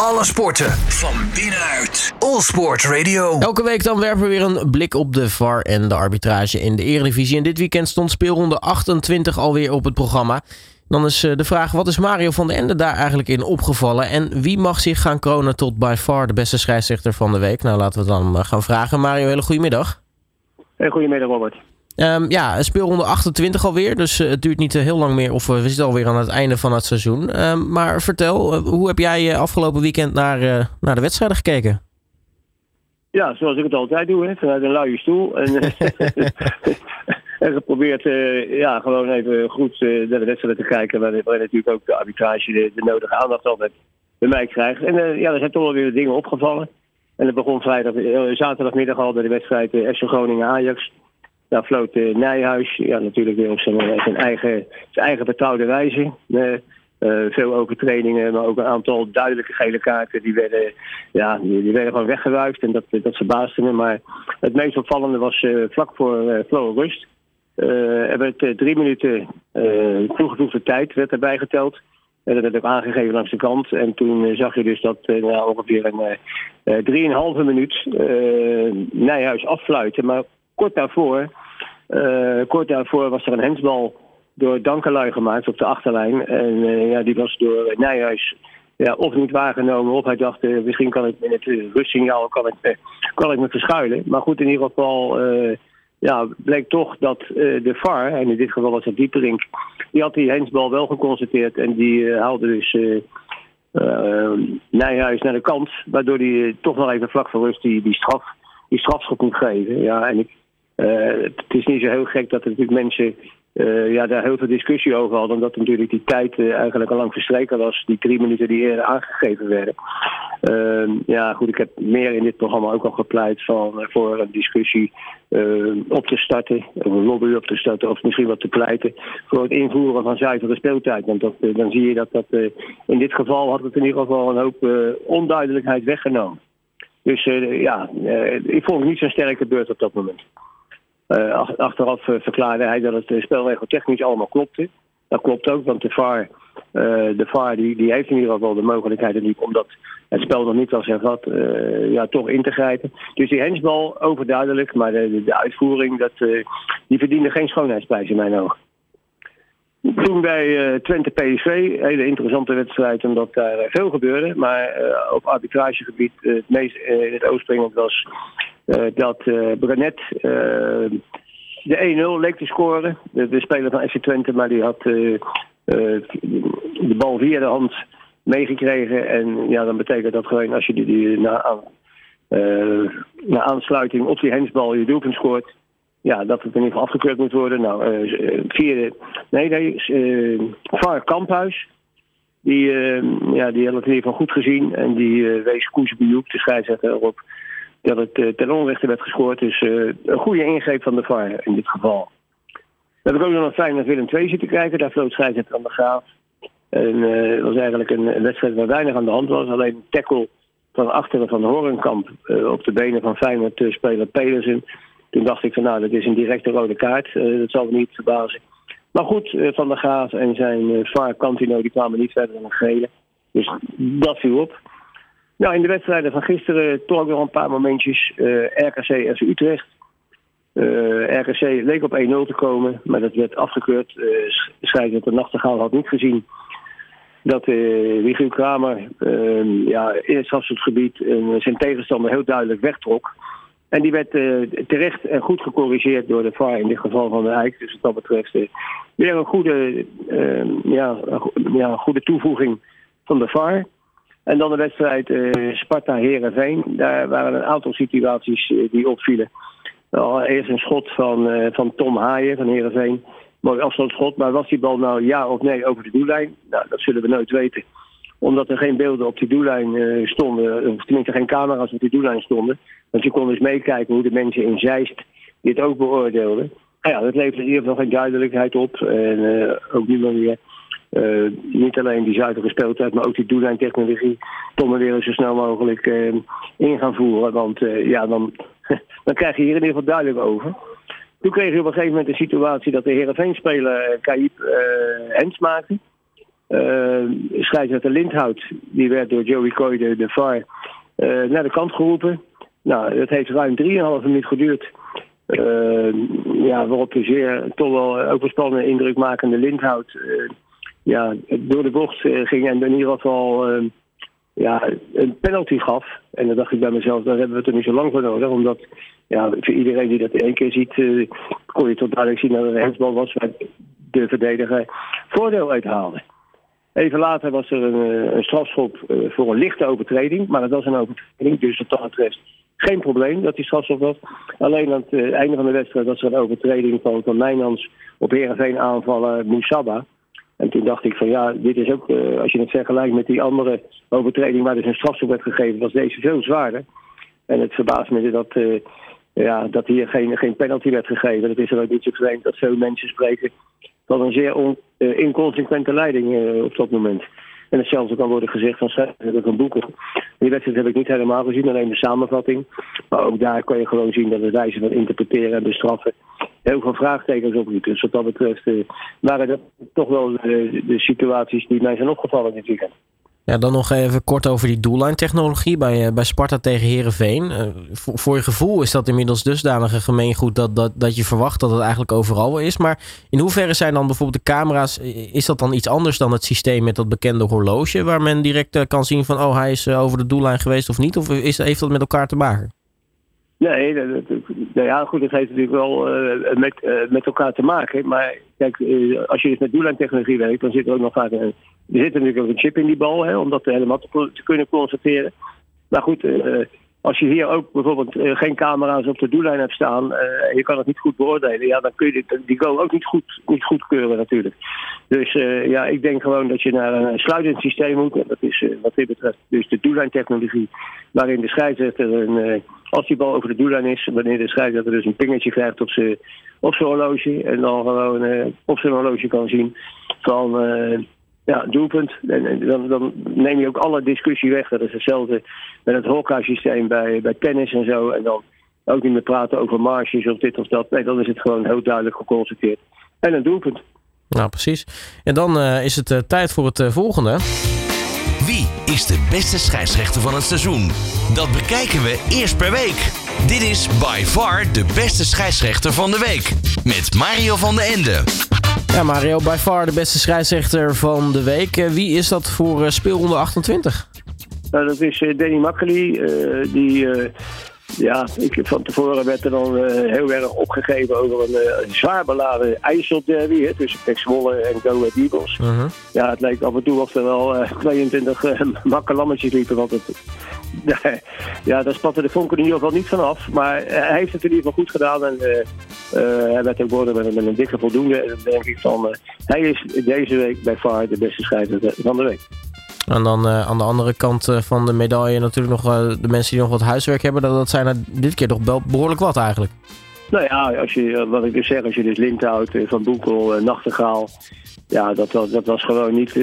Alle sporten van binnenuit. All Sport Radio. Elke week dan werpen we weer een blik op de VAR en de arbitrage in de Eredivisie. En dit weekend stond speelronde 28 alweer op het programma. Dan is eh, de vraag, wat is Mario van der Ende daar eigenlijk in opgevallen? En wie mag zich gaan kronen tot by far de beste scheidsrechter van de week? Nou, laten we dan eh, gaan vragen. Mario, hele goedemiddag. Hey, goedemiddag, Robert. Um, ja, speelronde 28 alweer, dus uh, het duurt niet heel lang meer. Of uh, we zitten alweer aan het einde van het seizoen. Um, maar vertel, hoe heb jij afgelopen weekend naar, naar de wedstrijden gekeken? Ja, zoals ik het altijd doe, hè, vanuit een luie stoel. En, en geprobeerd ja, gewoon even goed naar de wedstrijden te kijken. Waar, waar natuurlijk ook de arbitrage de, de nodige aandacht altijd bij mij krijgt. En ja, er zijn toch wel weer dingen opgevallen. En het begon vrijdag, zaterdagmiddag al bij de wedstrijd FC Groningen-Ajax. Daar floot uh, Nijhuis, ja, natuurlijk weer op zijn, zijn, eigen, zijn eigen betouwde wijze. Uh, veel overtredingen, maar ook een aantal duidelijke gele kaarten. Die werden, ja, die, werden gewoon weggewuifd en dat, dat verbaasde me. Maar het meest opvallende was vlak voor uh, Flow Rust. er werd drie minuten toegevoegde tijd werd erbij geteld. En dat werd ook aangegeven langs de kant. En toen zag je dus dat nou, ongeveer een drieënhalve minuut Nijhuis affluiten. Maar kort daarvoor, kort daarvoor was er een hensbal door Dankelui gemaakt op de achterlijn. En uh, ja, die was door Nijhuis ja, of niet waargenomen, of hij dacht, uh, misschien kan ik in het rustsignaal kan ik, kan ik me verschuilen. Maar goed, in ieder geval ja, bleek toch dat de VAR, en in dit geval was het Dieperink, die had die hensbal wel geconstateerd en die haalde dus... Nijhuis naar de kant, waardoor hij toch nog even vlak voor rust die, die straf die strafschop moet geven. Ja, en ik, het is niet zo heel gek dat er natuurlijk mensen uh, ja, daar heel veel discussie over hadden. Omdat natuurlijk die tijd uh, eigenlijk al lang verstreken was. Die drie minuten die eerder aangegeven werden. Ehm, ja, goed, ik heb meer in dit programma ook al gepleit van, voor een discussie op te starten. Of een lobby op te starten. Of misschien wat te pleiten voor het invoeren van zuivere speeltijd. Want dat, dan zie je dat dat in dit geval had het in ieder geval een hoop onduidelijkheid weggenomen. Dus ja, ik vond het niet zo'n sterke beurt op dat moment. Uh, achteraf verklaarde hij dat het spelregeltechnisch allemaal klopte. Dat klopt ook, want de VAR, de VAR die, die heeft in ieder geval de mogelijkheid niet, omdat het spel nog niet was hervat, ja, toch in te grijpen. Dus die hensbal overduidelijk, maar de, de uitvoering, dat, die verdiende geen schoonheidsprijs in mijn ogen. Toen bij uh, Twente PSV, hele interessante wedstrijd omdat daar veel gebeurde. Maar uh, op arbitragegebied uh, het meest in het oogspringend was dat Brenet de 1-0 leek te scoren. De, de, speler van FC Twente, maar die had de bal via de hand meegekregen. En ja, dan betekent dat gewoon als je die, die na, na aansluiting op die hensbal je doelpunt scoort ja, dat het in ieder geval afgekeurd moet worden. Nou, uh, via de, nee, nee, uh, Kamphuis. Die, ja, die had het in ieder geval goed gezien. En die wees Koes Bioek, de scheidsrechter, erop dat het uh, ten onrechte werd gescoord. Dus een goede ingreep van de VAR in dit geval. We hebben ook nog fijn naar Willem II zitten kijken. Daar floot scheidsrechter aan de Graaf. En het was eigenlijk een, wedstrijd waar weinig aan de hand was. Alleen een tackle van achteren van Horenkamp op de benen van Feyenoord speler Pedersen toen dacht ik van nou, dat is een directe rode kaart. Dat zal me niet verbazen. Maar goed, Van der Gaaf en zijn VAR Cantino die kwamen niet verder dan een gele. Dus dat viel op. Nou, in de wedstrijden van gisteren toch nog een paar momentjes. RKC FC Utrecht. RKC leek op 1-0 te komen, maar dat werd afgekeurd. Uh, schrijft de Nachtegaal had niet gezien dat uh, Kramer ja, in het strafschopgebied zijn tegenstander heel duidelijk wegtrok. En die werd uh, terecht en goed gecorrigeerd door de VAR, in dit geval van de Eik. Dus wat dat betreft uh, weer een goede, uh, ja, ja, goede toevoeging van de VAR. En dan de wedstrijd Sparta-Herenveen. Daar waren een aantal situaties die opvielen. Eerst een schot van, van Tom Haaien van Herenveen. Mooi afstandsschot, maar was die bal nou ja of nee over de doellijn? Nou, dat zullen we nooit weten omdat er geen beelden op die doellijn uh, stonden, of tenminste geen camera's op die doellijn stonden. Want je kon dus meekijken hoe de mensen in Zeist dit ook beoordeelden. Nou ja, dat levert in ieder geval geen duidelijkheid op. En uh, ook nu weer uh, niet alleen die zuidelijke speeltijd, maar ook die doellijntechnologie toch maar weer zo snel mogelijk in gaan voeren. Want ja, dan, dan krijg je hier in ieder geval duidelijk over. Toen kreeg je op een gegeven moment een situatie dat de Heerenveen-speler Kaip Hens maakte. Scheidsrechter Lindhout, die werd door Joey Coy, de, de VAR, naar de kant geroepen. Nou, dat heeft ruim 3,5 minuut geduurd. Ja, waarop de zeer toch wel overspannen, indrukmakende Lindhout ja, door de bocht ging en in ieder geval ja, een penalty gaf. En dan dacht ik bij mezelf, daar hebben we het er niet zo lang voor nodig. Omdat ja, voor iedereen die dat één keer ziet, kon je tot duidelijk zien dat het een hensbal was waar de verdediger voordeel uithaalde. Even later was er een, een strafschop voor een lichte overtreding. Maar dat was een overtreding, dus dat betreft geen probleem dat die strafschop was. Alleen aan het einde van de wedstrijd was er een overtreding van, van op Heerenveen aanvallen Moussaba. En toen dacht ik van ja, dit is ook, uh, als je het vergelijkt met die andere overtreding waar dus een strafschop werd gegeven, was deze veel zwaarder. En het verbaast me dat, uh, ja, dat hier geen, geen penalty werd gegeven. Dat is er ook niet zo vreemd dat veel mensen spreken van een zeer on, uh, inconsequente leiding op dat moment. En hetzelfde kan worden gezegd van schrijver een boeken. Die wedstrijd heb ik niet helemaal gezien, alleen de samenvatting. Maar ook daar kan je gewoon zien dat de wijze van interpreteren en bestraffen heel veel vraagtekens opriepen. Dus wat dat betreft uh, waren dat toch wel de, de situaties die mij zijn opgevallen dit weekend. Ja, dan nog even kort over die doellijntechnologie bij, bij Sparta tegen Herenveen. Uh, voor, voor, je gevoel is dat inmiddels dusdanig een gemeengoed dat, dat, dat je verwacht dat het eigenlijk overal wel is. Maar in hoeverre zijn dan bijvoorbeeld de camera's, is dat dan iets anders dan het systeem met dat bekende horloge waar men direct uh, kan zien van oh hij is over de doellijn geweest of niet? Of is, heeft dat met elkaar te maken? Nee, dat, dat, nou ja, goed, dat heeft natuurlijk wel uh, met, uh, met elkaar te maken. Maar kijk, uh, als je dus met doellijntechnologie werkt, dan zit er ook nog vaak een, er zit natuurlijk ook een chip in die bal, hè, om dat helemaal te, te kunnen constateren. Maar goed, als je hier ook bijvoorbeeld geen camera's op de doellijn hebt staan en je kan het niet goed beoordelen, ja, dan kun je die goal ook niet goed, niet goedkeuren natuurlijk. Dus ja, ik denk gewoon dat je naar een sluitend systeem moet. En dat is wat dit betreft dus de doellijntechnologie, waarin de scheidsrechter een als die bal over de doellijn is, wanneer de scheidsrechter dus een pingetje krijgt op zijn op zijn horloge. En dan gewoon uh, op zijn horloge kan zien van ja, doelpunt. En, en dan, dan, neem je ook alle discussie weg. Dat is hetzelfde met het hockeysysteem bij, bij tennis en zo. En dan ook niet meer praten over marges of dit of dat. Nee, dan is het gewoon heel duidelijk geconstateerd. En een doelpunt. Nou, precies. En dan uh, is het tijd voor het volgende. Wie is de beste scheidsrechter van het seizoen? Dat bekijken we eerst per week. Dit is by far de beste scheidsrechter van de week. Met Mario van de Ende. Ja, Mario, by far de beste scheidsrechter van de week. Wie is dat voor speelronde 28? Nou, dat is Danny Makkely. Uh, die uh, ja, ik, van tevoren werd er dan uh, heel erg opgegeven over een, zwaar beladen IJsselderby hè, tussen Pek Zwolle en Go Ahead Eagles. Uh -huh. Ja, het leek af en toe of er wel uh, 22 makkelammetjes liepen. Want het, ja, daar spatte de vonken in ieder geval niet vanaf. Maar hij heeft het in ieder geval goed gedaan. En hij werd ook worden met, met, een dikke voldoende. En dan denk ik van, hij is deze week bij far de beste scheider van de week. En dan uh, aan de andere kant van de medaille natuurlijk nog uh, de mensen die nog wat huiswerk hebben. Dat, dat zijn er dit keer toch behoorlijk wat eigenlijk. Nou ja, als je, wat ik dus zeg, als je dus Lindhout, Van Boekel, Nachtegaal. Ja, dat, dat, dat, was gewoon niet,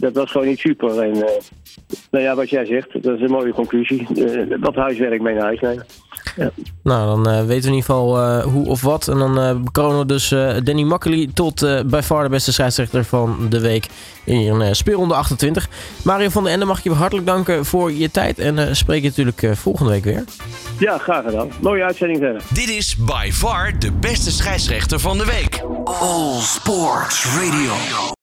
dat was gewoon niet super. En nou ja, wat jij zegt, dat is een mooie conclusie. wat huiswerk mee naar huis nemen. Ja. Nou, dan uh, weten we in ieder geval uh, hoe of wat. En dan uh, bekronen we dus Danny Makkely tot bij far de beste scheidsrechter van de week in een speelronde 28. Mario van der Ende mag ik je hartelijk danken voor je tijd. En spreek je natuurlijk volgende week weer. Ja, graag gedaan. Mooie uitzending verder. Dit is by far de beste scheidsrechter van de week. All Sports Radio.